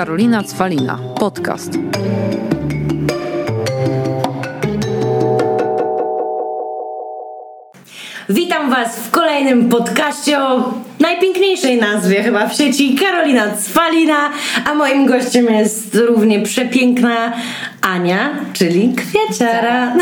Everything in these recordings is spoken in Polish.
Karolina Cwalina. Podcast. Witam Was w kolejnym podcaście o najpiękniejszej nazwie chyba w sieci Karolina Cwalina, a moim gościem jest równie przepiękna Ania, czyli kwiaciara.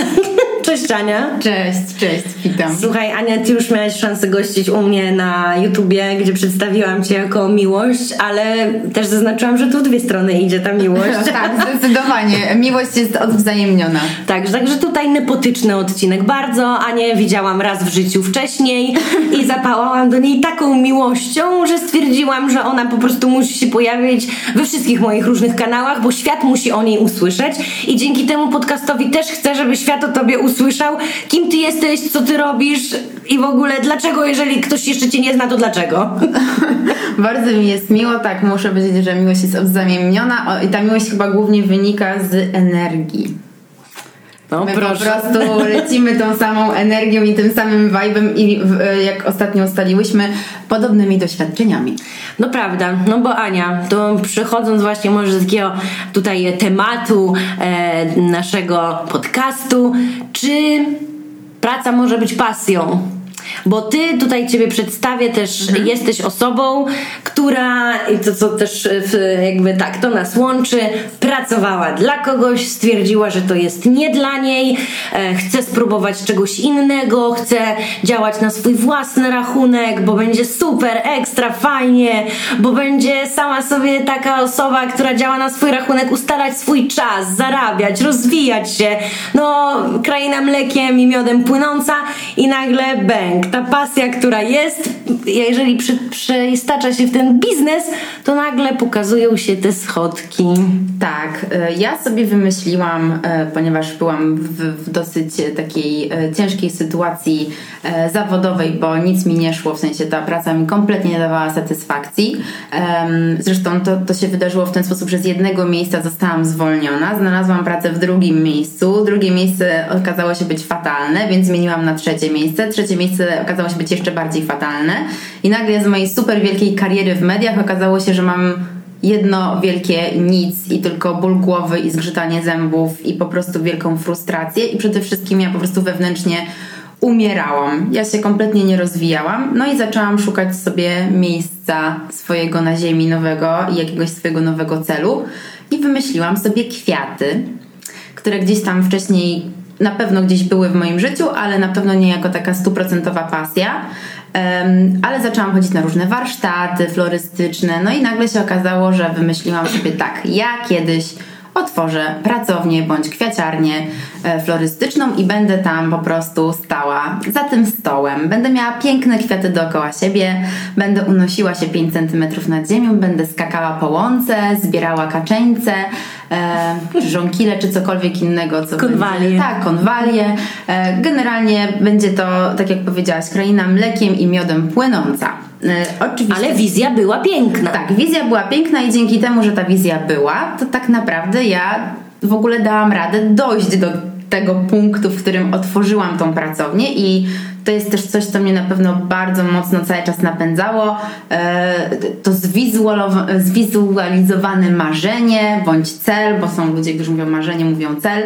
Cześć Ania. Cześć, cześć, witam. Słuchaj Ania, Ty już miałaś szansę gościć u mnie na YouTubie, gdzie przedstawiłam Cię jako miłość, ale też zaznaczyłam, że tu w dwie strony idzie ta miłość. tak, zdecydowanie. Miłość jest odwzajemniona. Tak, także tutaj nepotyczny odcinek. Bardzo Anię widziałam raz w życiu wcześniej i zapałałam do niej taką miłością, że stwierdziłam, że ona po prostu musi się pojawić we wszystkich moich różnych kanałach, bo świat musi o niej usłyszeć i dzięki temu podcastowi też chcę, żeby świat o tobie usłyszał, kim ty jesteś, co ty robisz i w ogóle dlaczego, jeżeli ktoś jeszcze cię nie zna, to dlaczego? Bardzo mi jest miło, tak, muszę powiedzieć, że miłość jest odwzajemniona i ta miłość chyba głównie wynika z energii. No, My proszę. po prostu lecimy tą samą energią i tym samym vibe'em i w, jak ostatnio ustaliłyśmy, podobnymi doświadczeniami. No prawda, no bo Ania, to przechodząc właśnie może z takiego tutaj tematu e, naszego podcastu, czy praca może być pasją? Bo ty tutaj ciebie przedstawię też, jesteś osobą, która, i to co też w, jakby tak to nas łączy, pracowała dla kogoś, stwierdziła, że to jest nie dla niej, e, chce spróbować czegoś innego, chce działać na swój własny rachunek, bo będzie super, ekstra, fajnie, bo będzie sama sobie taka osoba, która działa na swój rachunek, ustalać swój czas, zarabiać, rozwijać się. No, kraina mlekiem i miodem płynąca i nagle bęk. Ta pasja, która jest, jeżeli przy, przeistacza się w ten biznes, to nagle pokazują się te schodki. Tak, e, ja sobie wymyśliłam, e, ponieważ byłam w, w dosyć e, takiej ciężkiej sytuacji zawodowej, bo nic mi nie szło, w sensie ta praca mi kompletnie nie dawała satysfakcji. Zresztą to, to się wydarzyło w ten sposób, że z jednego miejsca zostałam zwolniona, znalazłam pracę w drugim miejscu, drugie miejsce okazało się być fatalne, więc zmieniłam na trzecie miejsce, trzecie miejsce okazało się być jeszcze bardziej fatalne. I nagle z mojej super wielkiej kariery w mediach okazało się, że mam jedno wielkie nic i tylko ból głowy i zgrzytanie zębów i po prostu wielką frustrację. I przede wszystkim ja po prostu wewnętrznie umierałam. Ja się kompletnie nie rozwijałam, no i zaczęłam szukać sobie miejsca swojego na ziemi nowego i jakiegoś swojego nowego celu. I wymyśliłam sobie kwiaty, które gdzieś tam wcześniej na pewno gdzieś były w moim życiu, ale na pewno nie jako taka stuprocentowa pasja. Um, ale zaczęłam chodzić na różne warsztaty florystyczne, no i nagle się okazało, że wymyśliłam sobie tak, ja kiedyś otworzę pracownię bądź kwiaciarnię e, florystyczną i będę tam po prostu stała za tym stołem. Będę miała piękne kwiaty dookoła siebie, będę unosiła się 5 cm nad ziemią, będę skakała po łące, zbierała kaczeńce, e, czy żonkile, czy cokolwiek innego. Co Konwalie. Będzie, tak, konwalie. E, generalnie będzie to, tak jak powiedziałaś, kraina mlekiem i miodem płynąca. E, oczywiście. Ale wizja była piękna. Tak, wizja była piękna i dzięki temu, że ta wizja była, to tak naprawdę ja w ogóle dałam radę dojść do tego punktu, w którym otworzyłam tą pracownię i to jest też coś, co mnie na pewno bardzo mocno cały czas napędzało. E, To zwizualizowane marzenie bądź cel, bo są ludzie, którzy mówią marzenie, mówią cel.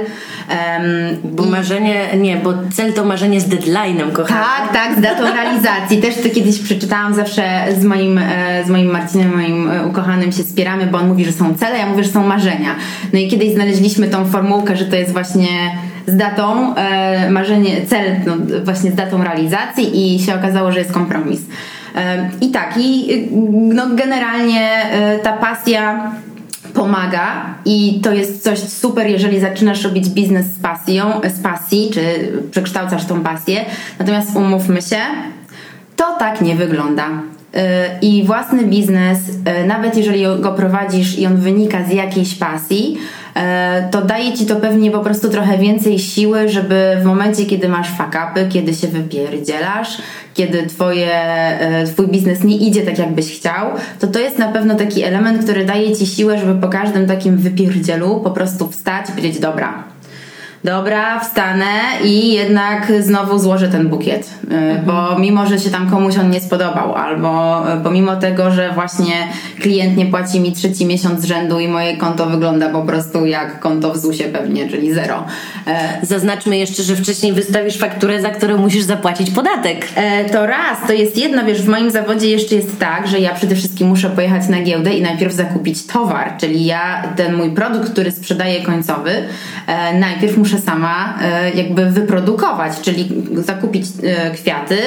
Bo marzenie, nie, bo cel to marzenie z deadline'em, kochana. tak, tak, z datą realizacji. Też to kiedyś przeczytałam zawsze z moim, e, z moim Marcinem, moim e, ukochanym się spieramy, bo on mówi, że są cele, ja mówię, że są marzenia. No i kiedyś znaleźliśmy tą formułkę, że to jest właśnie z datą e, marzenie, cel no, właśnie z datą realizacji i się okazało, że jest kompromis. E, I tak, i no, generalnie e, ta pasja pomaga i to jest coś super, jeżeli zaczynasz robić biznes z pasją, z pasji, czy przekształcasz tą pasję. Natomiast umówmy się, to tak nie wygląda. Yy, I własny biznes, yy, nawet jeżeli go prowadzisz i on wynika z jakiejś pasji, to daje ci to pewnie po prostu trochę więcej siły, żeby w momencie, kiedy masz fakapy, kiedy się wypierdzielasz, kiedy twoje, twój biznes nie idzie tak, jakbyś chciał, to to jest na pewno taki element, który daje ci siłę, żeby po każdym takim wypierdzielu po prostu wstać i powiedzieć, dobra, dobra, wstanę i jednak znowu złożę ten bukiet, y, mhm. bo mimo, że się tam komuś on nie spodobał, albo y, pomimo tego, że właśnie klient nie płaci mi trzeci miesiąc z rzędu i moje konto wygląda po prostu jak konto w ZUS-ie pewnie, czyli zero. E, Zaznaczmy jeszcze, że wcześniej wystawisz fakturę, za którą musisz zapłacić podatek. E, to raz, to jest jedno, wiesz, w moim zawodzie jeszcze jest tak, że ja przede wszystkim muszę pojechać na giełdę i najpierw zakupić towar, czyli ja ten mój produkt, który sprzedaję końcowy, e, najpierw muszę sama jakby wyprodukować, czyli zakupić kwiaty,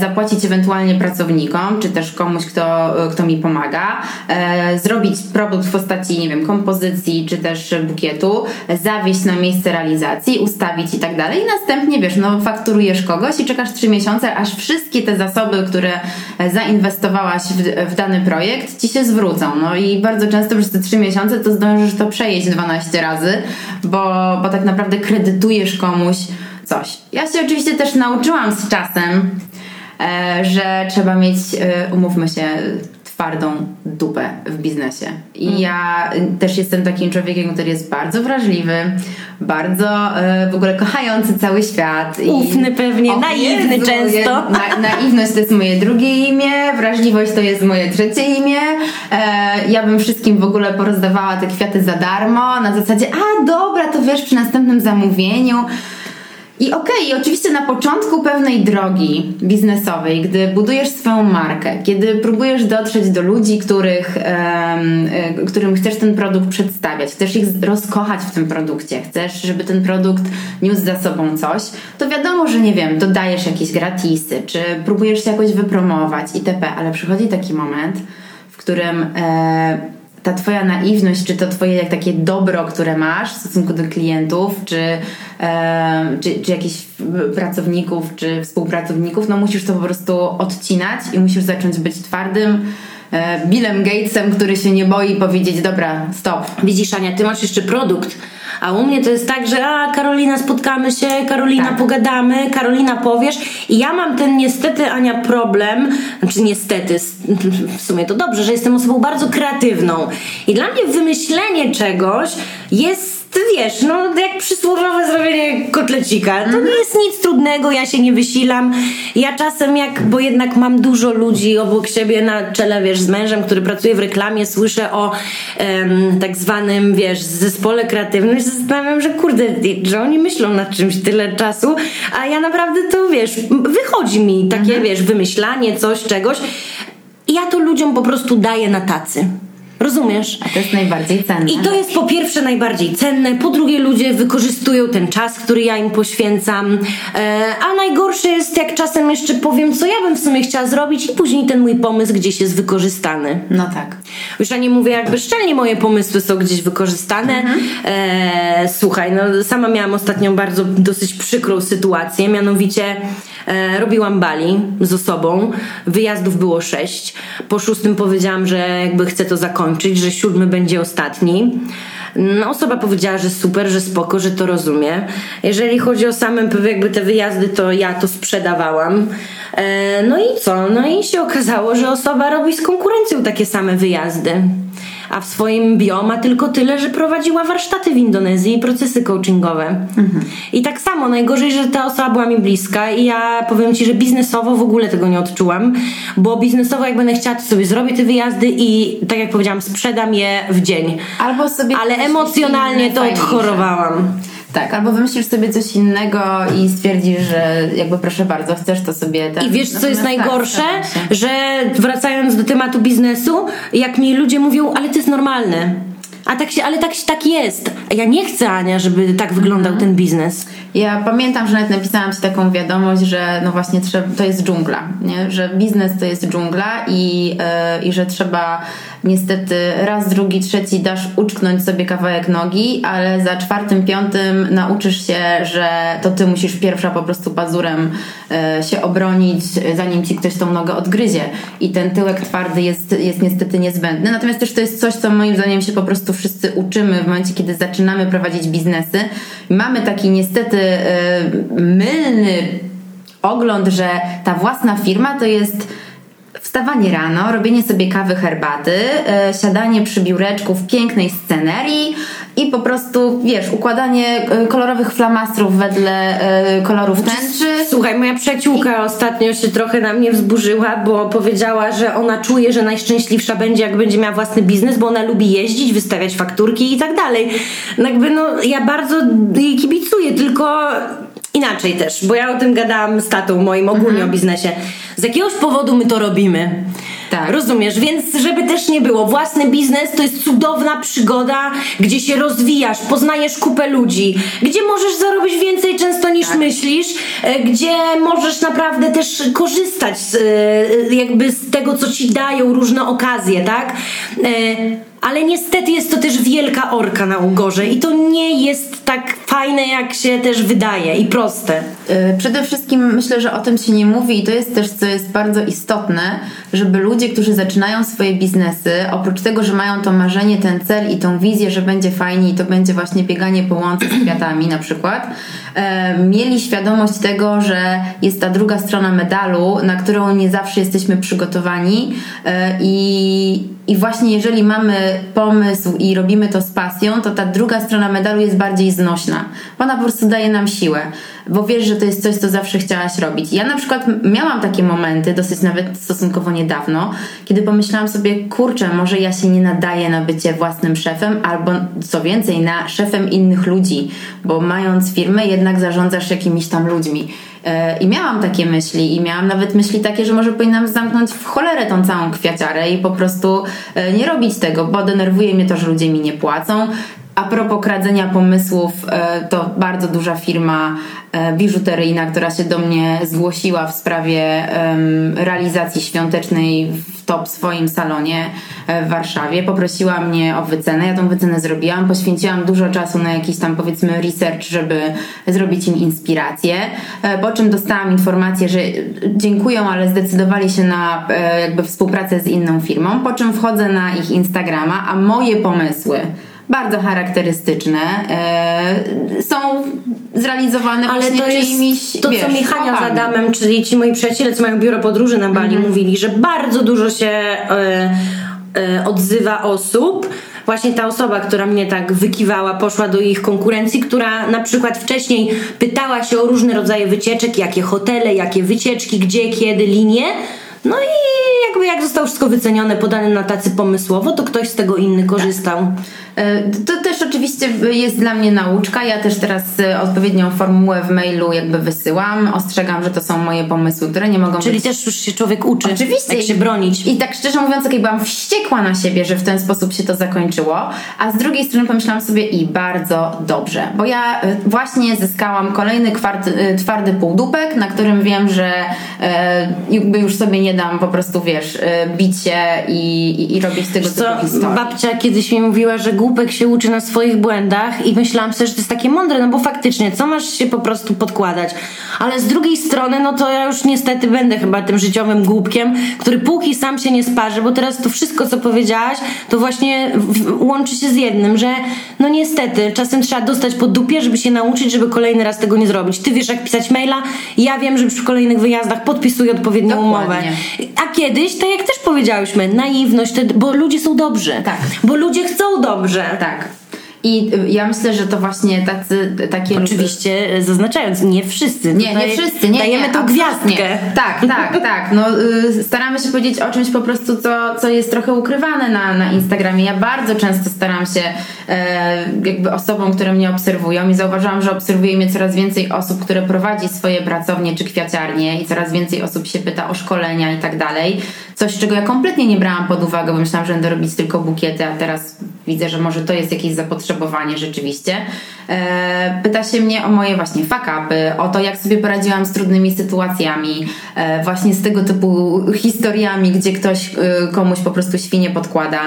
zapłacić ewentualnie pracownikom, czy też komuś, kto, kto mi pomaga, zrobić produkt w postaci, nie wiem, kompozycji, czy też bukietu, zawieźć na miejsce realizacji, ustawić i tak dalej. I następnie, wiesz, no fakturujesz kogoś i czekasz trzy miesiące, aż wszystkie te zasoby, które zainwestowałaś w, w dany projekt, ci się zwrócą. No i bardzo często przez te trzy miesiące to zdążysz to przejeść 12 razy, bo, bo tak naprawdę kredytujesz komuś coś. Ja się oczywiście też nauczyłam z czasem, e, że trzeba mieć, e, umówmy się, twardą dupę w biznesie. I mm. ja też jestem takim człowiekiem, który jest bardzo wrażliwy, bardzo e, w ogóle kochający cały świat. Ufny pewnie, o, naiwny Jezu, często. na, naiwność to jest moje drugie imię, wrażliwość to jest moje trzecie imię. E, ja bym wszystkim w ogóle porozdawała te kwiaty za darmo, na zasadzie, a dobra, to wiesz, przy następnym zamówieniu. I okej, okay, oczywiście na początku pewnej drogi biznesowej, gdy budujesz swoją markę, kiedy próbujesz dotrzeć do ludzi, których, um, którym chcesz ten produkt przedstawiać, chcesz ich rozkochać w tym produkcie, chcesz, żeby ten produkt niósł za sobą coś, to wiadomo, że nie wiem, dodajesz jakieś gratisy, czy próbujesz się jakoś wypromować itp., ale przychodzi taki moment, w którym e, ta twoja naiwność, czy to twoje jak takie dobro, które masz w stosunku do klientów, czy, e, czy, czy jakichś pracowników, czy współpracowników, no musisz to po prostu odcinać i musisz zacząć być twardym, Billem Gatesem, który się nie boi powiedzieć, dobra, stop. Widzisz, Ania, ty masz jeszcze produkt, a u mnie to jest tak, że a Karolina, spotkamy się, Karolina, tak. pogadamy, Karolina, powiesz. I ja mam ten niestety, Ania, problem, znaczy niestety, w sumie to dobrze, że jestem osobą bardzo kreatywną. I dla mnie wymyślenie czegoś jest wiesz, no jak przysłowiowe zrobienie kotlecika. To nie jest nic trudnego, ja się nie wysilam. Ja czasem jak, bo jednak mam dużo ludzi obok siebie na czele, wiesz, z mężem, który pracuje w reklamie, słyszę o em, tak zwanym, wiesz, zespole kreatywnym i zastanawiam, że kurde, że oni myślą nad czymś tyle czasu, a ja naprawdę to, wiesz, wychodzi mi takie, mhm. wiesz, wymyślanie coś, czegoś. I ja to ludziom po prostu daję na tacy. Rozumiesz? A to jest najbardziej cenne. I to jest po pierwsze najbardziej cenne, po drugie ludzie wykorzystują ten czas, który ja im poświęcam, e, a najgorsze jest jak czasem jeszcze powiem, co ja bym w sumie chciała zrobić i później ten mój pomysł gdzieś jest wykorzystany. No tak. Już ja nie mówię jakby szczelnie moje pomysły są gdzieś wykorzystane. Mhm. E, słuchaj, no sama miałam ostatnio bardzo dosyć przykrą sytuację, mianowicie robiłam bali z osobą, wyjazdów było sześć. Po szóstym powiedziałam, że jakby chcę to zakończyć, że siódmy będzie ostatni. No, osoba powiedziała, że super, że spoko, że to rozumie. Jeżeli chodzi o same jakby te wyjazdy, to ja to sprzedawałam. E, no i co? No i się okazało, że osoba robi z konkurencją takie same wyjazdy a w swoim bio ma tylko tyle, że prowadziła warsztaty w Indonezji i procesy coachingowe. Mhm. I tak samo, najgorzej, że ta osoba była mi bliska i ja powiem Ci, że biznesowo w ogóle tego nie odczułam, bo biznesowo jak będę chciała, to sobie zrobię te wyjazdy i tak jak powiedziałam, sprzedam je w dzień. Albo sobie... Ale emocjonalnie to odchorowałam. Tak, albo wymyślisz sobie coś innego i stwierdzisz, że jakby proszę bardzo, chcesz to sobie... Ten, I wiesz, co jest najgorsze? Tak, że wracając do tematu biznesu, jak mi ludzie mówią, ale to jest normalne. A tak się, ale tak, tak jest. Ja nie chcę, Ania, żeby tak wyglądał mhm. ten biznes. Ja pamiętam, że nawet napisałam Ci taką wiadomość, że no właśnie to jest dżungla, nie? że biznes to jest dżungla i, yy, i że trzeba niestety raz, drugi, trzeci dasz uczknąć sobie kawałek nogi, ale za czwartym, piątym nauczysz się, że to ty musisz pierwsza po prostu pazurem e, się obronić, zanim ci ktoś tą nogę odgryzie. I ten tyłek twardy jest, jest niestety niezbędny. Natomiast też to jest coś, co moim zdaniem się po prostu wszyscy uczymy w momencie, kiedy zaczynamy prowadzić biznesy. Mamy taki niestety e, mylny ogląd, że ta własna firma to jest wstawanie rano, robienie sobie kawy, herbaty, e, siadanie przy biureczku w pięknej scenerii i po prostu, wiesz, układanie e, kolorowych flamastrów wedle e, kolorów tęczy. Słuchaj, moja przyjaciółka ostatnio się trochę na mnie wzburzyła, bo powiedziała, że ona czuje, że najszczęśliwsza będzie, jak będzie miała własny biznes, bo ona lubi jeździć, wystawiać fakturki i tak dalej. No jakby, no, ja bardzo jej kibicuję, tylko inaczej też, bo ja o tym gadałam z tatą moim ogólnie mhm. o biznesie. Z jakiegoś powodu my to robimy. Tak. Rozumiesz? Więc żeby też nie było, własny biznes to jest cudowna przygoda, gdzie się rozwijasz, poznajesz kupę ludzi, gdzie możesz zarobić więcej często niż tak. myślisz, e, gdzie możesz naprawdę też korzystać z, e, jakby z tego, co ci dają różne okazje, tak? Ale niestety jest to też wielka orka na ugorze i to nie jest tak fajne, jak się też wydaje i proste. Y, przede wszystkim myślę, że o tym się nie mówi i to jest też, co jest bardzo istotne, żeby ludzie, którzy zaczynają swoje biznesy, oprócz tego, że mają to marzenie, ten cel i tą wizję, że będzie fajnie i to będzie właśnie bieganie po łące z kwiatami na przykład, e, mieli świadomość tego, że jest ta druga strona medalu, na którą nie zawsze jesteśmy przygotowani e, i, i właśnie jeżeli mamy pomysł i robimy to z pasją, to ta druga strona medalu jest bardziej znośna. Ona po prostu daje nam siłę, bo wiesz, że to jest coś, co zawsze chciałaś robić. Ja na przykład miałam takie momenty, dosyć nawet stosunkowo niedawno, kiedy pomyślałam sobie, kurczę, może ja się nie nadaję na bycie własnym szefem, albo co więcej, na szefem innych ludzi, bo mając firmę, jednak zarządzasz jakimiś tam ludźmi. E, I miałam takie myśli i miałam nawet myśli takie, że może powinnam zamknąć w cholerę tą całą kwiaciarę i po prostu e, nie robić tego, bo denerwuje mnie to, że ludzie mi nie płacą. A propos kradzenia pomysłów, e, to bardzo duża firma biżuteryjna, która się do mnie zgłosiła w sprawie realizacji świątecznej w top swoim salonie w Warszawie. Poprosiła mnie o wycenę. Ja tą wycenę zrobiłam. Poświęciłam dużo czasu na jakiś tam powiedzmy research, żeby zrobić im inspirację. E, po czym dostałam informację, że dziękują, ale zdecydowali się na e, jakby współpracę z inną firmą. Po czym wchodzę na ich Instagrama, a moje pomysły bardzo charakterystyczne e, są zrealizowane Ale właśnie to czyimiś, to, wiesz, co mi Hania z Adamem, czyli ci moi przyjaciele, co mają biuro podróży na Bali, -hmm. mówili, że bardzo dużo się e, e, odzywa osób, właśnie ta osoba, która mnie tak wykiwała, poszła do ich konkurencji, która na przykład wcześniej pytała się o różne rodzaje wycieczek, jakie hotele, jakie wycieczki, gdzie, kiedy, linie. No i jakby jak zostało wszystko wycenione, podane na tacy pomysłowo, to ktoś z tego inny korzystał. Tak. E, to też oczywiście jest dla mnie nauczka. Ja też teraz e, odpowiednią formułę w mailu jakby wysyłam. Ostrzegam, że to są moje pomysły, które nie mogą Czyli być... też już się człowiek uczy, Oczywiście. jak się bronić. I tak szczerze mówiąc, jak byłam wściekła na siebie, że w ten sposób się to zakończyło, a z drugiej strony pomyślałam sobie i bardzo dobrze, bo ja e, właśnie zyskałam kolejny kwart, twardy półdupek, na którym wiem, że jakby już sobie nie dam po prostu, wiesz, bić się i, i, i robić tego typu historii. Babcia kiedyś mi mówiła, że głupek się uczy na swoich błędach i myślałam sobie, że to jest takie mądre, no bo faktycznie, co masz się po prostu podkładać? Ale z drugiej strony, no to ja już niestety będę chyba tym życiowym głupkiem, który póki sam się nie sparzy, bo teraz to wszystko, co powiedziałaś, to właśnie łączy się z jednym, że no niestety, czasem trzeba dostać po dupie, żeby się nauczyć, żeby kolejny raz tego nie zrobić. Ty wiesz, jak pisać maila, ja wiem, że przy kolejnych wyjazdach podpisuję odpowiednią Dokładnie. umowę. A kiedyś, tak jak też powiedziałyśmy, naiwność, bo ludzie są dobrzy. Tak. Bo ludzie chcą dobrze. Tak. I ja myślę, że to właśnie tacy, takie Oczywiście ludzie... zaznaczając, nie wszyscy. Nie, nie wszyscy. Nie, dajemy nie, tą gwiazdkę. Tak, tak, tak. No, y, staramy się powiedzieć o czymś po prostu, co, co jest trochę ukrywane na, na Instagramie. Ja bardzo często staram się e, jakby osobom, które mnie obserwują i zauważyłam, że obserwuje mnie coraz więcej osób, które prowadzi swoje pracownie czy kwiaciarnie i coraz więcej osób się pyta o szkolenia i tak dalej. Coś, czego ja kompletnie nie brałam pod uwagę, bo myślałam, że będę robić tylko bukiety, a teraz widzę, że może to jest jakieś zapotrzebowanie rzeczywiście. E, pyta się mnie o moje właśnie fakapy, o to, jak sobie poradziłam z trudnymi sytuacjami, e, właśnie z tego typu historiami, gdzie ktoś e, komuś po prostu świnie podkłada,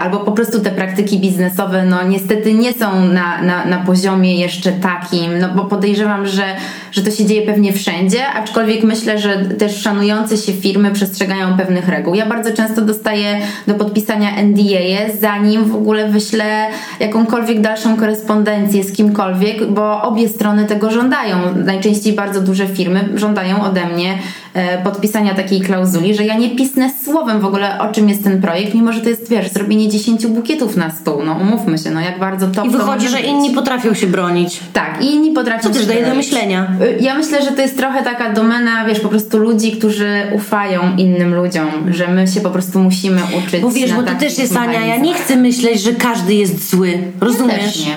albo po prostu te praktyki biznesowe, no niestety nie są na, na, na poziomie jeszcze takim, no bo podejrzewam, że, że to się dzieje pewnie wszędzie, aczkolwiek myślę, że też szanujące się firmy przestrzegają pewnych reguł. Ja bardzo często dostaję do podpisania NDA, zanim w ogóle ogóle wyślę jakąkolwiek dalszą korespondencję z kimkolwiek, bo obie strony tego żądają. Najczęściej bardzo duże firmy żądają ode mnie e, podpisania takiej klauzuli, że ja nie pisnę słowem w ogóle o czym jest ten projekt, mimo że to jest, wiesz, zrobienie 10 bukietów na stół. No umówmy się, no jak bardzo to I wychodzi, że inni potrafią się bronić. Tak, i inni potrafią Co też się daje do myślenia. Y, Ja myślę, że to jest trochę taka domena, wiesz, po prostu ludzi, którzy ufają innym ludziom, że my się po prostu musimy uczyć. Bo wiesz, bo to też jest Ania, ja nie chcę myśleć, że każdy jest zły. Rozumiesz? nie.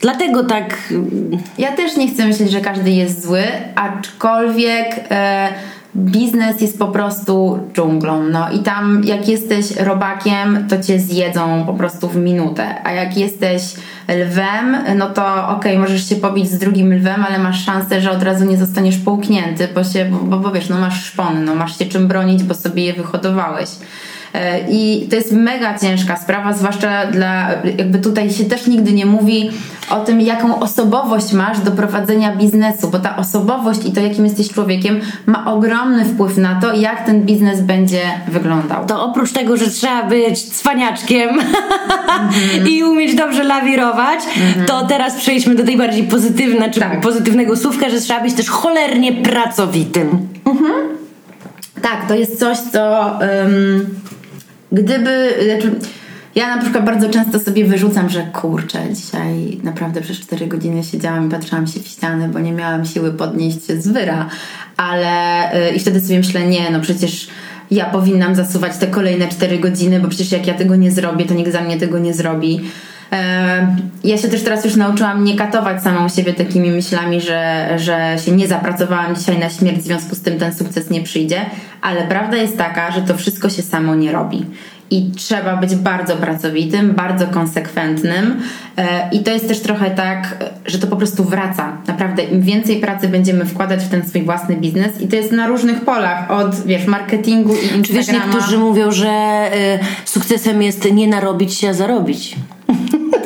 Dlatego tak. Ja też nie chcę myśleć, że każdy jest zły, aczkolwiek e, biznes jest po prostu dżunglą. No i tam jak jesteś robakiem, to cię zjedzą po prostu w minutę. A jak jesteś lwem, no to okej, możesz się pobić z drugim lwem, ale masz szansę, że od razu nie zostaniesz połknięty, bo się, bo, bo, bo wiesz, no masz szpony, no masz się czym bronić, bo sobie je wyhodowałeś. E, I to jest mega ciężka sprawa, zwłaszcza dla, jakby tutaj się też nigdy nie mówi o tym, jaką osobowość masz do prowadzenia biznesu, bo ta osobowość i to, jakim jesteś człowiekiem, ma ogromny wpływ na to, jak ten biznes będzie wyglądał. To oprócz tego, że trzeba być cwaniaczkiem i umieć dobrze lawirować, to teraz przejdźmy do tej bardziej pozytywnej, czy Tak. pozytywnego słówka, że trzeba być też cholernie pracowitym. Tak, to jest coś, co ym, gdyby. Znaczy, ja na przykład bardzo często sobie wyrzucam, że kurczę, dzisiaj naprawdę przez 4 godziny siedziałam i patrzyłam się w ścianę, bo nie miałam siły podnieść się z wyra, ale y, i wtedy sobie myślę, nie, no przecież ja powinnam zasuwać te kolejne 4 godziny, bo przecież jak ja tego nie zrobię, to nikt za mnie tego nie zrobi. Ja się też teraz już nauczyłam nie katować samą siebie takimi myślami, że, że się nie zapracowałam dzisiaj na śmierć, w związku z tym ten sukces nie przyjdzie, ale prawda jest taka, że to wszystko się samo nie robi. I trzeba być bardzo pracowitym, bardzo konsekwentnym. E, I to jest też trochę tak, że to po prostu wraca. Naprawdę, im więcej pracy będziemy wkładać w ten swój własny biznes, i to jest na różnych polach, od wiesz, marketingu i Instagrama. Czy wiesz, niektórzy mówią, że y, sukcesem jest nie narobić się, a zarobić.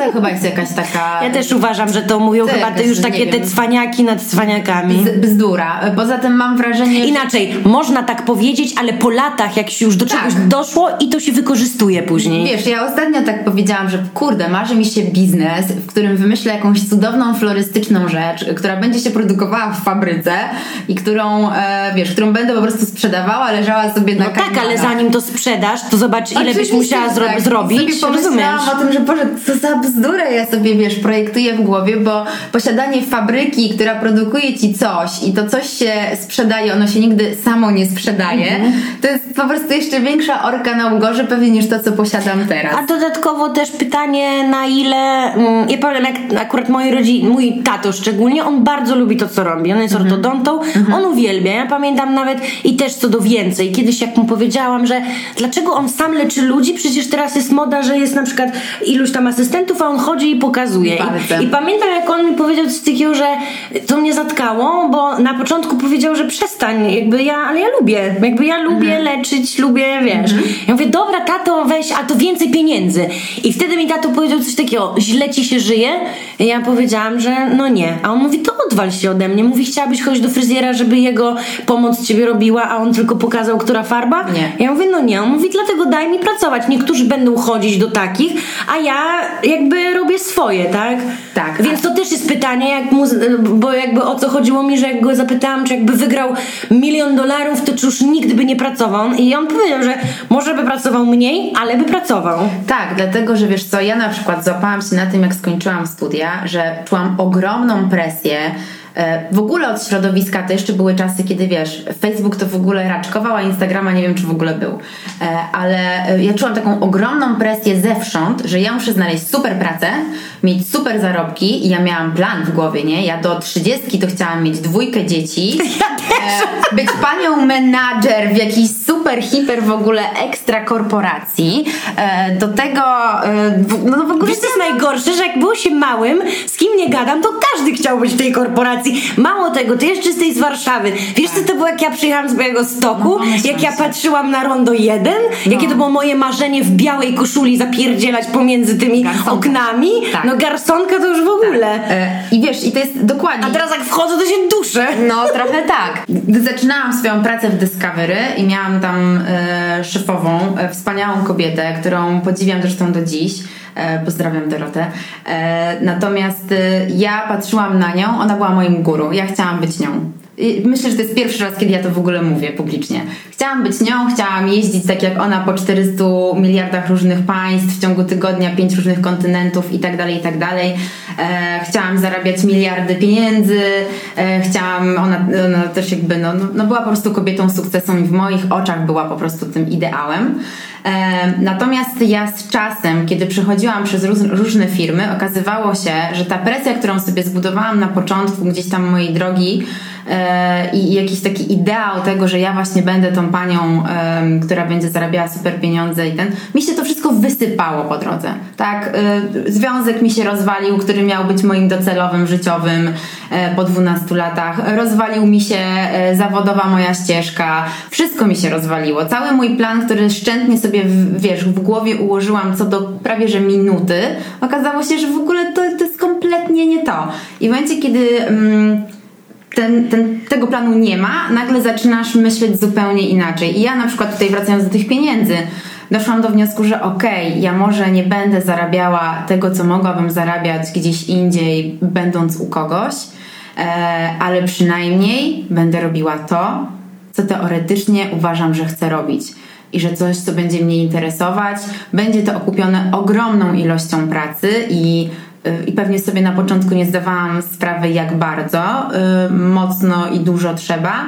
To chyba jest jakaś taka. Ja też uważam, że to mówią chyba te już takie te cwaniaki nad cwaniakami. bzdura. Poza tym mam wrażenie, że Inaczej, można tak powiedzieć, ale po latach, jak się już do Tak. czegoś doszło i to się wykorzystuje później. Wiesz, ja ostatnio tak powiedziałam, że kurde, marzy mi się biznes, w którym wymyślę jakąś cudowną florystyczną rzecz, która będzie się produkowała w fabryce i którą, e, wiesz, którą będę po prostu sprzedawała, leżała sobie na No tak, ale zanim to sprzedasz, to zobacz, ile byś musiała tak. Zrobić. Sobie pomyślałam Rozumiesz? o tym, że Boże, co za bzdurę ja sobie, wiesz, projektuję w głowie, bo posiadanie fabryki, która produkuje ci coś i to coś się sprzedaje, ono się nigdy samo nie sprzedaje, Mhm. to jest po prostu jeszcze większa orka na ugorze pewnie niż to, co posiadam teraz. A dodatkowo też pytanie, na ile. Mm, ja powiem, jak akurat moi rodzi, mój tato szczególnie, on bardzo lubi to, co robi. On jest Mhm. ortodontą, on uwielbia. Ja pamiętam nawet i też co do więcej. Kiedyś, jak mu powiedziałam, że dlaczego on sam leczy ludzi, przecież teraz jest moda, że jest na przykład iluś tam asystentów, on chodzi i pokazuje. I, I pamiętam, jak on mi powiedział coś takiego, że to mnie zatkało, bo na początku powiedział, że przestań, jakby ja, ale ja lubię, jakby ja lubię Mhm. leczyć, lubię, wiesz. Ja mówię, dobra, tato, weź, a to więcej pieniędzy. I wtedy mi tato powiedział coś takiego, źle ci się żyje? I ja powiedziałam, że no nie. A on mówi, to odwal się ode mnie. Mówi, chciałabyś chodzić do fryzjera, żeby jego pomoc ciebie robiła, a on tylko pokazał, która farba? Nie. Ja mówię, no nie. On mówi, dlatego daj mi pracować. Niektórzy będą chodzić do takich, a ja jakby robię swoje, tak? Tak. Więc to też jest pytanie, jak bo jakby o co chodziło mi, że jak go zapytałam, czy jakby wygrał milion dolarów, to czy już nigdy by nie pracował. I on powiedział, że może by pracował mniej, ale by pracował. Tak, dlatego, że wiesz co, ja na przykład złapałam się na tym, jak skończyłam studia, że czułam ogromną presję. E, W ogóle od środowiska to jeszcze były czasy, kiedy wiesz, Facebook to w ogóle raczkował, a Instagrama nie wiem, czy w ogóle był. E, Ale e, ja czułam taką ogromną presję zewsząd, że ja muszę znaleźć super pracę, mieć super zarobki i ja miałam plan w głowie, nie? Ja do trzydziestki to chciałam mieć dwójkę dzieci. E, być panią menadżer w jakiejś super, hiper w ogóle ekstra korporacji. Do tego, w- no w ogóle Wiesz, co jest najgorsze, że jak było się małym, z kim nie gadam, to każdy chciał być w tej korporacji. Mało tego, ty jeszcze jesteś z Warszawy. Wiesz, co to było, jak ja przyjechałam z Białego Stoku? No, pomyśl jak ja patrzyłam na Rondo 1? Jakie to było moje marzenie w białej koszuli zapierdzielać pomiędzy tymi Garsonka. oknami? Tak. No garsonka to już w ogóle. E, I wiesz, i to jest dokładnie. A teraz jak wchodzę, to się duszę. No, trochę tak. Gdy zaczynałam swoją pracę w Discovery i miałam tam e, szefową, e, wspaniałą kobietę, którą podziwiam zresztą do dziś, Pozdrawiam Dorotę. Natomiast ja patrzyłam na nią, ona była moim guru. Ja chciałam być nią. Myślę, że to jest pierwszy raz, kiedy ja to w ogóle mówię publicznie. Chciałam być nią, chciałam jeździć tak jak ona po 400 miliardach różnych państw, w ciągu tygodnia pięć różnych kontynentów i tak dalej, i tak. E, chciałam zarabiać miliardy pieniędzy, e, chciałam, ona, ona też jakby, no, no, no była po prostu kobietą sukcesu i w moich oczach była po prostu tym ideałem. E, natomiast ja z czasem, kiedy przechodziłam przez różne firmy, okazywało się, że ta presja, którą sobie zbudowałam na początku gdzieś tam mojej drogi, i jakiś taki ideał tego, że ja właśnie będę tą panią, która będzie zarabiała super pieniądze i ten, mi się to wszystko wysypało po drodze, tak? E, związek mi się rozwalił, który miał być moim docelowym, życiowym e, po 12 latach. Rozwalił mi się zawodowa moja ścieżka. Wszystko mi się rozwaliło. Cały mój plan, który szczętnie sobie, wiesz, w głowie ułożyłam co do prawie że minuty, okazało się, że w ogóle to, to jest kompletnie nie to. I w momencie, kiedy... Mm, ten, ten, tego planu nie ma, nagle zaczynasz myśleć zupełnie inaczej. I ja na przykład tutaj wracając do tych pieniędzy, doszłam do wniosku, że okej, okay, ja może nie będę zarabiała tego, co mogłabym zarabiać gdzieś indziej, będąc u kogoś, e, ale przynajmniej będę robiła to, co teoretycznie uważam, że chcę robić. I że coś, co będzie mnie interesować, będzie to okupione ogromną ilością pracy i i pewnie sobie na początku nie zdawałam sprawy, jak bardzo y, mocno i dużo trzeba.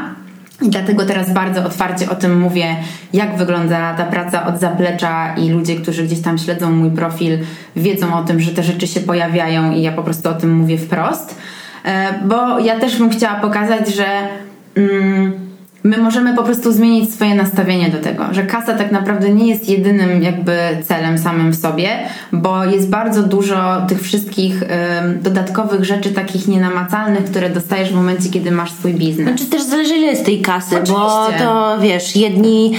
I dlatego teraz bardzo otwarcie o tym mówię, jak wygląda ta praca od zaplecza i ludzie, którzy gdzieś tam śledzą mój profil, wiedzą o tym, że te rzeczy się pojawiają i ja po prostu o tym mówię wprost. Y, bo ja też bym chciała pokazać, że. Mm, my możemy po prostu zmienić swoje nastawienie do tego, że kasa tak naprawdę nie jest jedynym jakby celem samym w sobie, bo jest bardzo dużo tych wszystkich dodatkowych rzeczy takich nienamacalnych, które dostajesz w momencie, kiedy masz swój biznes. Znaczy też zależy ile jest tej kasy, Oczywiście. bo to wiesz, jedni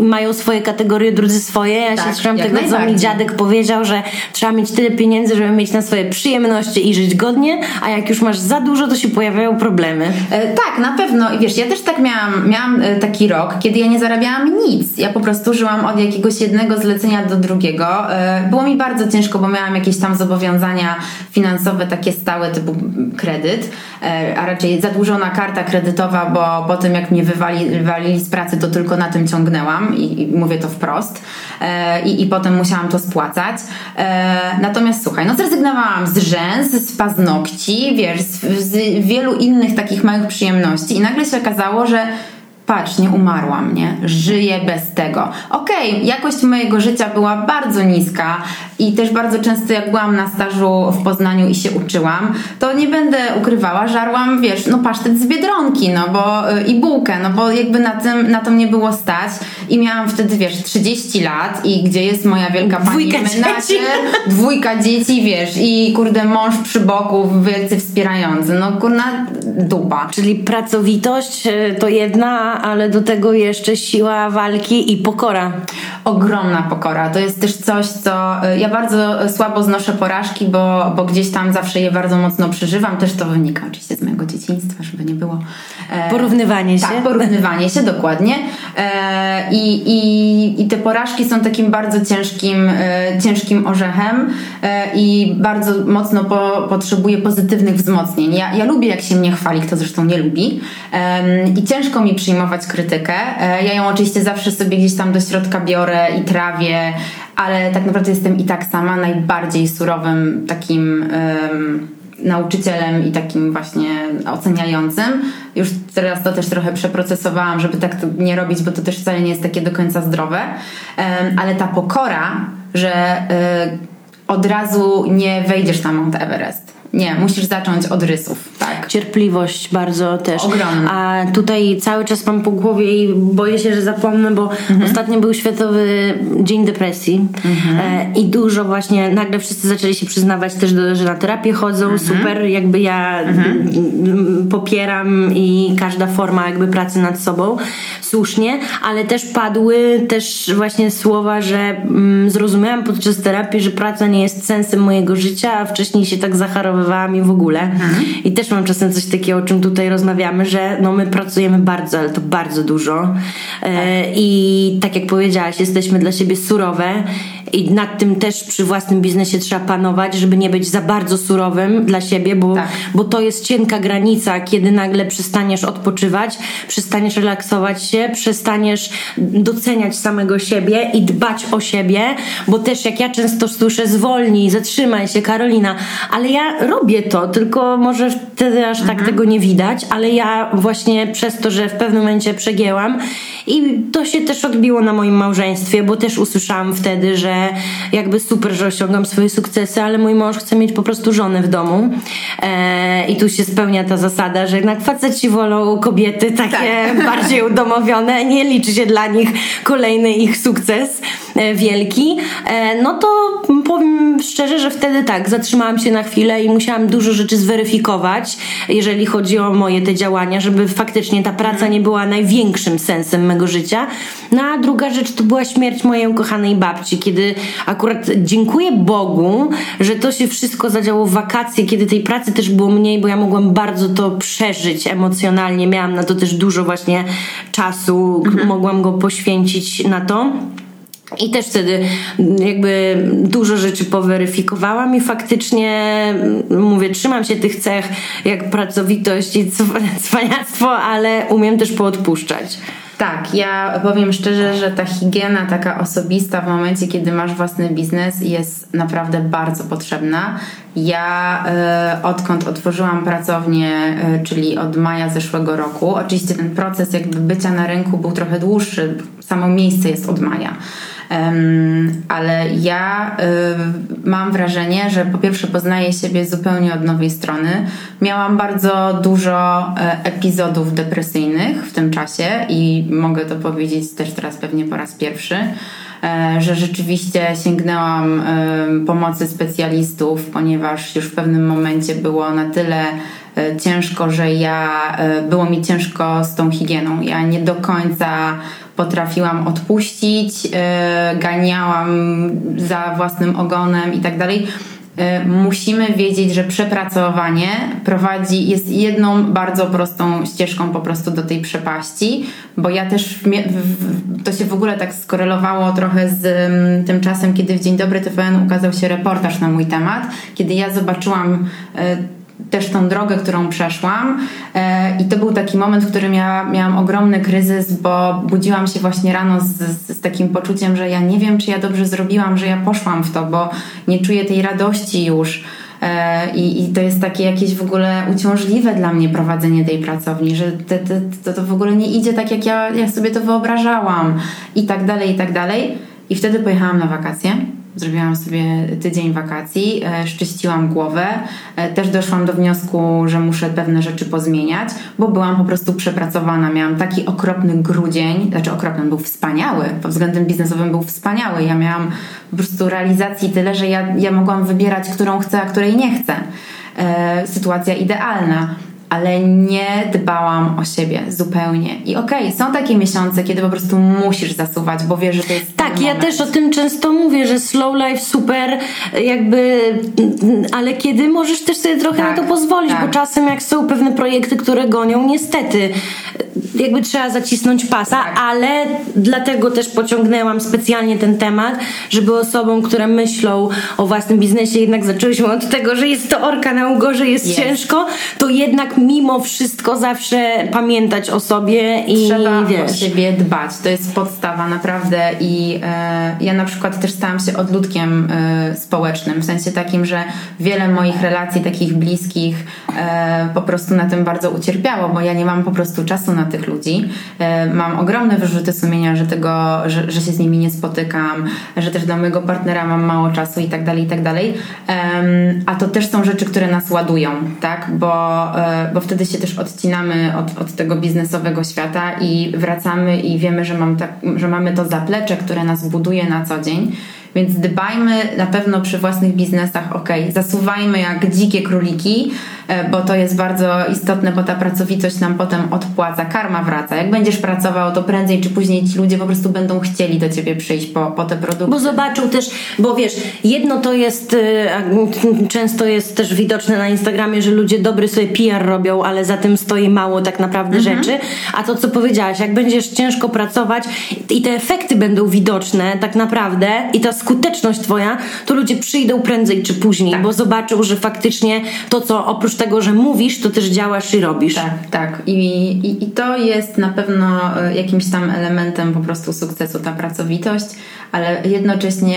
mają swoje kategorie, drudzy swoje. Ja tak, się trzymam tego, co mi dziadek powiedział, że trzeba mieć tyle pieniędzy, żeby mieć na swoje przyjemności i żyć godnie, a jak już masz za dużo, to się pojawiają problemy. E, tak, na pewno. I wiesz, ja też też tak miałam, miałam e, taki rok, kiedy ja nie zarabiałam nic. Ja po prostu żyłam od jakiegoś jednego zlecenia do drugiego. E, było mi bardzo ciężko, bo miałam jakieś tam zobowiązania finansowe, takie stałe, typu kredyt, e, a raczej zadłużona karta kredytowa, bo po tym jak mnie wywali, wywalili z pracy, to tylko na tym ciągnęłam i, i mówię to wprost. I, I potem musiałam to spłacać. Natomiast słuchaj, no zrezygnowałam z rzęs, z paznokci, wiesz, z, z wielu innych takich małych przyjemności i nagle się okazało, okazało, że patrz, nie umarłam, nie? Żyję bez tego. Okej, okay, jakość mojego życia była bardzo niska i też bardzo często jak byłam na stażu w Poznaniu i się uczyłam, to nie będę ukrywała, żarłam, wiesz, no pasztet z Biedronki, no bo y, i bułkę, no bo jakby na tym, na to mnie było stać i miałam wtedy, wiesz, 30 lat i gdzie jest moja wielka pani dwójka dzieci. dwójka dzieci, wiesz, i kurde mąż przy boku, wielcy wspierający, no kurna dupa. Czyli pracowitość y, to jedna, ale do tego jeszcze siła walki i pokora. Ogromna pokora. To jest też coś, co y, ja bardzo słabo znoszę porażki, bo, bo gdzieś tam zawsze je bardzo mocno przeżywam. Też to wynika oczywiście z mojego dzieciństwa, żeby nie było. E, porównywanie się. Tak, porównywanie się, dokładnie. E, i, i, I te porażki są takim bardzo ciężkim, e, ciężkim orzechem e, i bardzo mocno po, potrzebuję pozytywnych wzmocnień. Ja, ja lubię, jak się mnie chwali, kto zresztą nie lubi. I ciężko mi przyjmować krytykę. E, ja ją oczywiście zawsze sobie gdzieś tam do środka biorę i trawię, ale tak naprawdę jestem i tak sama najbardziej surowym takim um, nauczycielem i takim właśnie oceniającym. Już teraz to też trochę przeprocesowałam, żeby tak nie robić, bo to też wcale nie jest takie do końca zdrowe. Um, ale ta pokora, że y, od razu nie wejdziesz na Mount Everest nie, musisz zacząć od rysów, tak. Cierpliwość bardzo też. Ogromna. A tutaj cały czas mam po głowie i boję się, że zapomnę, bo mhm. ostatnio był Światowy Dzień Depresji mhm. e, i dużo właśnie, nagle wszyscy zaczęli się przyznawać też, do, że na terapię chodzą, mhm. super, jakby ja mhm. popieram i każda forma jakby pracy nad sobą, słusznie, ale też padły też właśnie słowa, że mm, zrozumiałam podczas terapii, że praca nie jest sensem mojego życia, a wcześniej się tak zacharowałam odblokowywałam i w ogóle. Mhm. I też mam czasem coś takiego, o czym tutaj rozmawiamy, że no my pracujemy bardzo, ale to bardzo dużo. E, tak. I tak jak powiedziałaś, jesteśmy dla siebie surowe i nad tym też przy własnym biznesie trzeba panować, żeby nie być za bardzo surowym dla siebie, bo, tak. bo to jest cienka granica, kiedy nagle przestaniesz odpoczywać, przestaniesz relaksować się, przestaniesz doceniać samego siebie i dbać o siebie, bo też jak ja często słyszę zwolnij, zatrzymaj się Karolina, ale ja robię to, tylko może wtedy aż tak mhm. tego nie widać, ale ja właśnie przez to, że w pewnym momencie przegięłam i to się też odbiło na moim małżeństwie, bo też usłyszałam wtedy, że jakby super, że osiągam swoje sukcesy, ale mój mąż chce mieć po prostu żonę w domu. E, I tu się spełnia ta zasada, że jednak faceci wolą kobiety takie tak. bardziej udomowione, nie liczy się dla nich kolejny ich sukces e, wielki. E, no to powiem szczerze, że wtedy tak, zatrzymałam się na chwilę i musiałam dużo rzeczy zweryfikować, jeżeli chodzi o moje te działania, żeby faktycznie ta praca nie była największym sensem mego życia. No a druga rzecz to była śmierć mojej ukochanej babci, kiedy akurat dziękuję Bogu, że to się wszystko zadziało w wakacje, kiedy tej pracy też było mniej, bo ja mogłam bardzo to przeżyć emocjonalnie. Miałam na to też dużo właśnie czasu, mhm. mogłam go poświęcić na to. I też wtedy jakby dużo rzeczy poweryfikowałam i faktycznie mówię, trzymam się tych cech jak pracowitość i cwaniactwo, ale umiem też poodpuszczać. Tak, ja powiem szczerze, że ta higiena taka osobista w momencie, kiedy masz własny biznes jest naprawdę bardzo potrzebna. Ja y, odkąd otworzyłam pracownię, y, czyli od maja zeszłego roku, oczywiście ten proces jakby bycia na rynku był trochę dłuższy, samo miejsce jest od maja ale ja mam wrażenie, że po pierwsze poznaję siebie zupełnie od nowej strony. Miałam bardzo dużo e, epizodów depresyjnych w tym czasie i mogę to powiedzieć też teraz pewnie po raz pierwszy e, że rzeczywiście sięgnęłam pomocy specjalistów, ponieważ już w pewnym momencie było na tyle e, ciężko, że ja było mi ciężko z tą higieną. Ja nie do końca potrafiłam odpuścić, e, ganiałam za własnym ogonem i tak dalej. E, musimy wiedzieć, że przepracowanie prowadzi, jest jedną bardzo prostą ścieżką po prostu do tej przepaści, bo ja też, to się w ogóle tak skorelowało trochę z tym czasem, kiedy w Dzień Dobry TVN ukazał się reportaż na mój temat, kiedy ja zobaczyłam e, też tą drogę, którą przeszłam. E, I to był taki moment, w którym ja miałam ogromny kryzys, bo budziłam się właśnie rano z, z, takim poczuciem, że ja nie wiem, czy ja dobrze zrobiłam, że ja poszłam w to, bo nie czuję tej radości już. E, I, I, to jest takie jakieś w ogóle uciążliwe dla mnie prowadzenie tej pracowni, że te, te, to, to w ogóle nie idzie tak, jak ja, ja sobie to wyobrażałam, i tak dalej, i tak dalej. I wtedy pojechałam na wakacje Zrobiłam sobie tydzień wakacji, e, szczyściłam głowę. E, też doszłam do wniosku, że muszę pewne rzeczy pozmieniać, bo byłam po prostu przepracowana. Miałam taki okropny grudzień, znaczy okropny, był wspaniały, pod względem biznesowym był wspaniały. Ja miałam po prostu realizacji tyle, że ja, ja mogłam wybierać, którą chcę, a której nie chcę. E, sytuacja idealna ale nie dbałam o siebie zupełnie. I okej, okay, są takie miesiące, kiedy po prostu musisz zasuwać, bo wiesz, że to jest. Tak, ja też o tym często mówię, że slow life super, jakby, ale kiedy możesz też sobie trochę tak, na to pozwolić, tak. bo czasem jak są pewne projekty, które gonią, niestety, jakby trzeba zacisnąć pasa, tak. ale dlatego też pociągnęłam specjalnie ten temat, żeby osobom, które myślą o własnym biznesie, jednak zaczęłyśmy od tego, że jest to orka na ugorze, jest, jest. ciężko, to jednak mimo wszystko zawsze pamiętać o sobie i Trzeba wiesz. o siebie dbać. To jest podstawa naprawdę i e, ja na przykład też stałam się odludkiem e, społecznym, w sensie takim, że wiele moich relacji takich bliskich e, po prostu na tym bardzo ucierpiało, bo ja nie mam po prostu czasu na tych ludzi. E, mam ogromne wyrzuty sumienia, że tego, że, że się z nimi nie spotykam, że też dla mojego partnera mam mało czasu i tak dalej, i tak dalej. a to też są rzeczy, które nas ładują, tak? Bo e, bo wtedy się też odcinamy od, od tego biznesowego świata i wracamy i wiemy, że, mam że mamy to zaplecze, które nas buduje na co dzień. Więc dbajmy na pewno przy własnych biznesach, ok, zasuwajmy jak dzikie króliki, e, bo to jest bardzo istotne, bo ta pracowitość nam potem odpłaca, karma wraca. Jak będziesz pracował, to prędzej czy później ci ludzie po prostu będą chcieli do ciebie przyjść po, po te produkty. Bo zobaczył też, bo wiesz, jedno to jest, y, często jest też widoczne na Instagramie, że ludzie dobry sobie PR robią, ale za tym stoi mało tak naprawdę rzeczy. A to, co powiedziałaś, jak będziesz ciężko pracować i te efekty będą widoczne tak naprawdę i ta skuteczność twoja, to ludzie przyjdą prędzej czy później, bo zobaczą, że faktycznie to, co oprócz tego, że mówisz, to też działasz i robisz. Tak, tak. I, i, I to jest na pewno e, jakimś tam elementem po prostu sukcesu, ta pracowitość, ale jednocześnie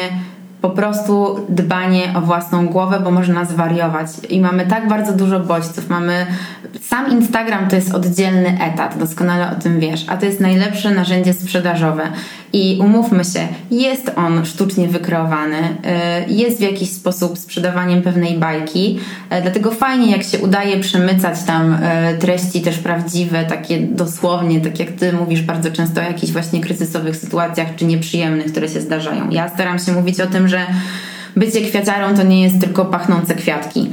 po prostu dbanie o własną głowę, bo można zwariować. I mamy tak bardzo dużo bodźców. Mamy sam Instagram to jest oddzielny etat, doskonale o tym wiesz, a to jest najlepsze narzędzie sprzedażowe. I umówmy się, jest on sztucznie wykreowany, y, jest w jakiś sposób sprzedawaniem pewnej bajki, y, dlatego fajnie, jak się udaje przemycać tam y, treści też prawdziwe, takie dosłownie, tak jak ty mówisz bardzo często o jakichś właśnie kryzysowych sytuacjach czy nieprzyjemnych, które się zdarzają. Ja staram się mówić o tym, że bycie kwiaciarą to nie jest tylko pachnące kwiatki.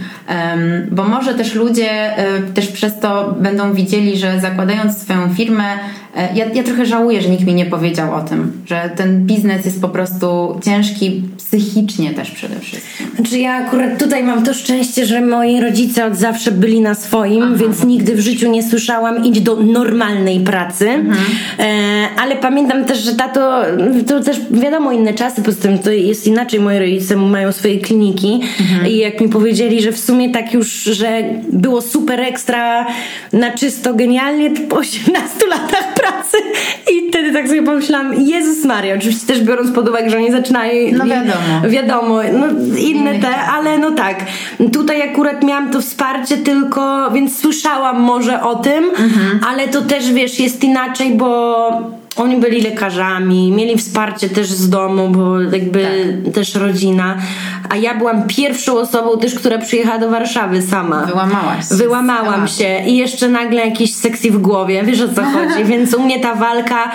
Bo może też ludzie też przez to będą widzieli, że zakładając swoją firmę, ja, ja trochę żałuję, że nikt mi nie powiedział o tym, że ten biznes jest po prostu ciężki psychicznie też przede wszystkim. Znaczy ja akurat tutaj mam to szczęście, że moi rodzice od zawsze byli na swoim, więc nigdy w życiu nie słyszałam idź do normalnej pracy. E, ale pamiętam też, że tato, to też wiadomo inne czasy, poza tym to jest inaczej, moi rodzice mają swoje kliniki i jak mi powiedzieli, że w sumie tak już, że było super ekstra na czysto, genialnie, to po 18 latach pracy i wtedy tak sobie pomyślałam, Jezus Maria, oczywiście też biorąc pod uwagę, że oni zaczynają No wiadomo. wiadomo, no inne te, ale no tak. Tutaj akurat miałam to wsparcie tylko, więc słyszałam może o tym, ale to też wiesz, jest inaczej, bo oni byli lekarzami, mieli wsparcie też z domu, bo jakby też rodzina. A ja byłam pierwszą osobą też, która przyjechała do Warszawy sama. Wyłamałaś się. Wyłamałam się i jeszcze nagle jakiś seksy w głowie, wiesz o co chodzi, więc u mnie ta walka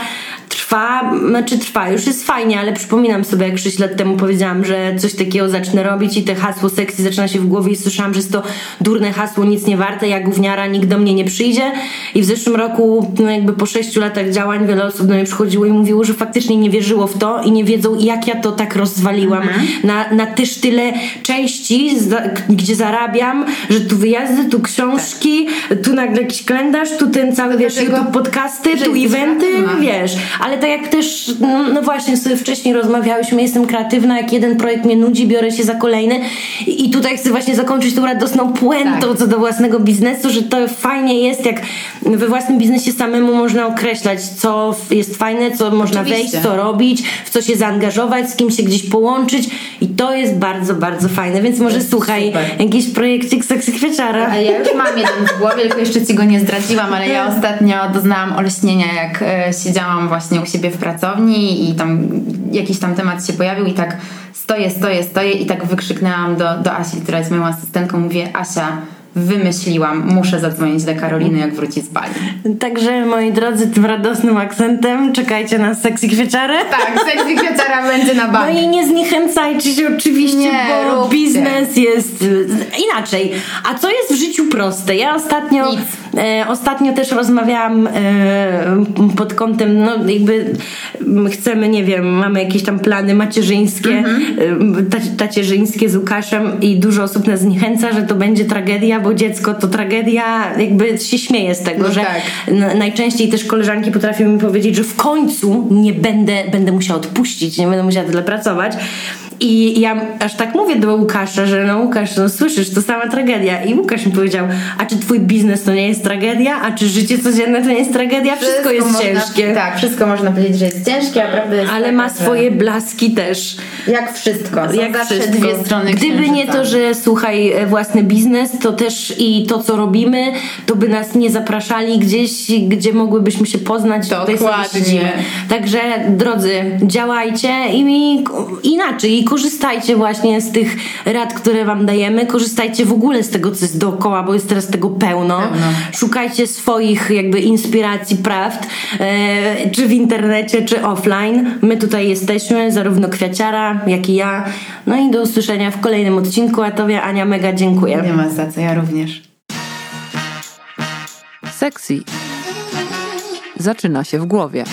trwa, znaczy trwa, już jest fajnie, ale przypominam sobie, jak 6 lat temu powiedziałam, że coś takiego zacznę robić i te hasło seksy zaczyna się w głowie i słyszałam, że jest to durne hasło, nic nie warte, jak gówniara, nikt do mnie nie przyjdzie. I w zeszłym roku, no jakby po 6 latach działań wiele osób do mnie przychodziło i mówiło, że faktycznie nie wierzyło w to i nie wiedzą, jak ja to tak rozwaliłam. Na, na też tyle części, za, gdzie zarabiam, że tu wyjazdy, tu książki, tu nagle jakiś kalendarz, tu ten cały, wiesz, Dlatego, YouTube podcasty, tu eventy, wiesz, ale tak jak też, no, no właśnie sobie wcześniej rozmawiałyśmy, jestem kreatywna, jak jeden projekt mnie nudzi, biorę się za kolejny i tutaj chcę właśnie zakończyć tą radosną puentą Tak. co do własnego biznesu, że to fajnie jest, jak we własnym biznesie samemu można określać, co jest fajne, co można Oczywiście. wejść, co robić, w co się zaangażować, z kim się gdzieś połączyć i to jest bardzo, bardzo fajne, więc może słuchaj, super. jakiś projekcik seksy kwieciara. Ale ja już mam jeden w głowie, tylko jeszcze ci go nie zdradziłam, ale ja ostatnio doznałam olśnienia, jak e, siedziałam właśnie u siebie w pracowni i tam jakiś tam temat się pojawił i tak stoję, stoję, stoję i tak wykrzyknęłam do, do Asi, która jest moją asystentką, mówię Asia, wymyśliłam, muszę zadzwonić do Karoliny, jak wróci z Bali. Także moi drodzy, tym radosnym akcentem czekajcie na seksy kwieciary. Tak, sexy kwiaciara będzie na No Bali. i nie zniechęcajcie się oczywiście, Nie, bo róbcie. biznes jest y, inaczej. A co jest w życiu proste? Ja ostatnio, e, ostatnio też rozmawiałam e, pod kątem, no jakby chcemy, nie wiem, mamy jakieś tam plany macierzyńskie, Mhm. tac- tacierzyńskie z Łukaszem i dużo osób nas zniechęca, że to będzie tragedia, bo dziecko to tragedia, jakby się śmieje z tego, No że tak. najczęściej też koleżanki potrafią mi powiedzieć, że w końcu nie będę, będę musiała odpuścić, nie będę musiała tyle pracować. I ja aż tak mówię do Łukasza, że no Łukasz, no słyszysz, to sama tragedia. I Łukasz mi powiedział, a czy twój biznes to nie jest tragedia? A czy życie codzienne to nie jest tragedia? Wszystko, jest można, ciężkie. Tak, wszystko można powiedzieć, że jest ciężkie, a prawda jest Ale taka, ma że- swoje blaski też. Jak wszystko. Są Jak zawsze wszystko. dwie strony Gdyby nie księżyca. to, że słuchaj, e, własny biznes, to też i to, co robimy, to by nas nie zapraszali gdzieś, gdzie mogłybyśmy się poznać. Tutaj sobie Dokładnie. siedzimy. Także, drodzy, działajcie i inaczej, i korzystajcie właśnie z tych rad, które wam dajemy, korzystajcie w ogóle z tego, co jest dookoła, bo jest teraz tego pełno. Pełno. Szukajcie swoich jakby inspiracji, prawd, e, czy w internecie, czy offline. My tutaj jesteśmy, zarówno Kwiaciara, jak i ja. No i do usłyszenia w kolejnym odcinku, a Tobie Ania mega dziękuję. Nie ma za co, ja również. Sexy zaczyna się w głowie.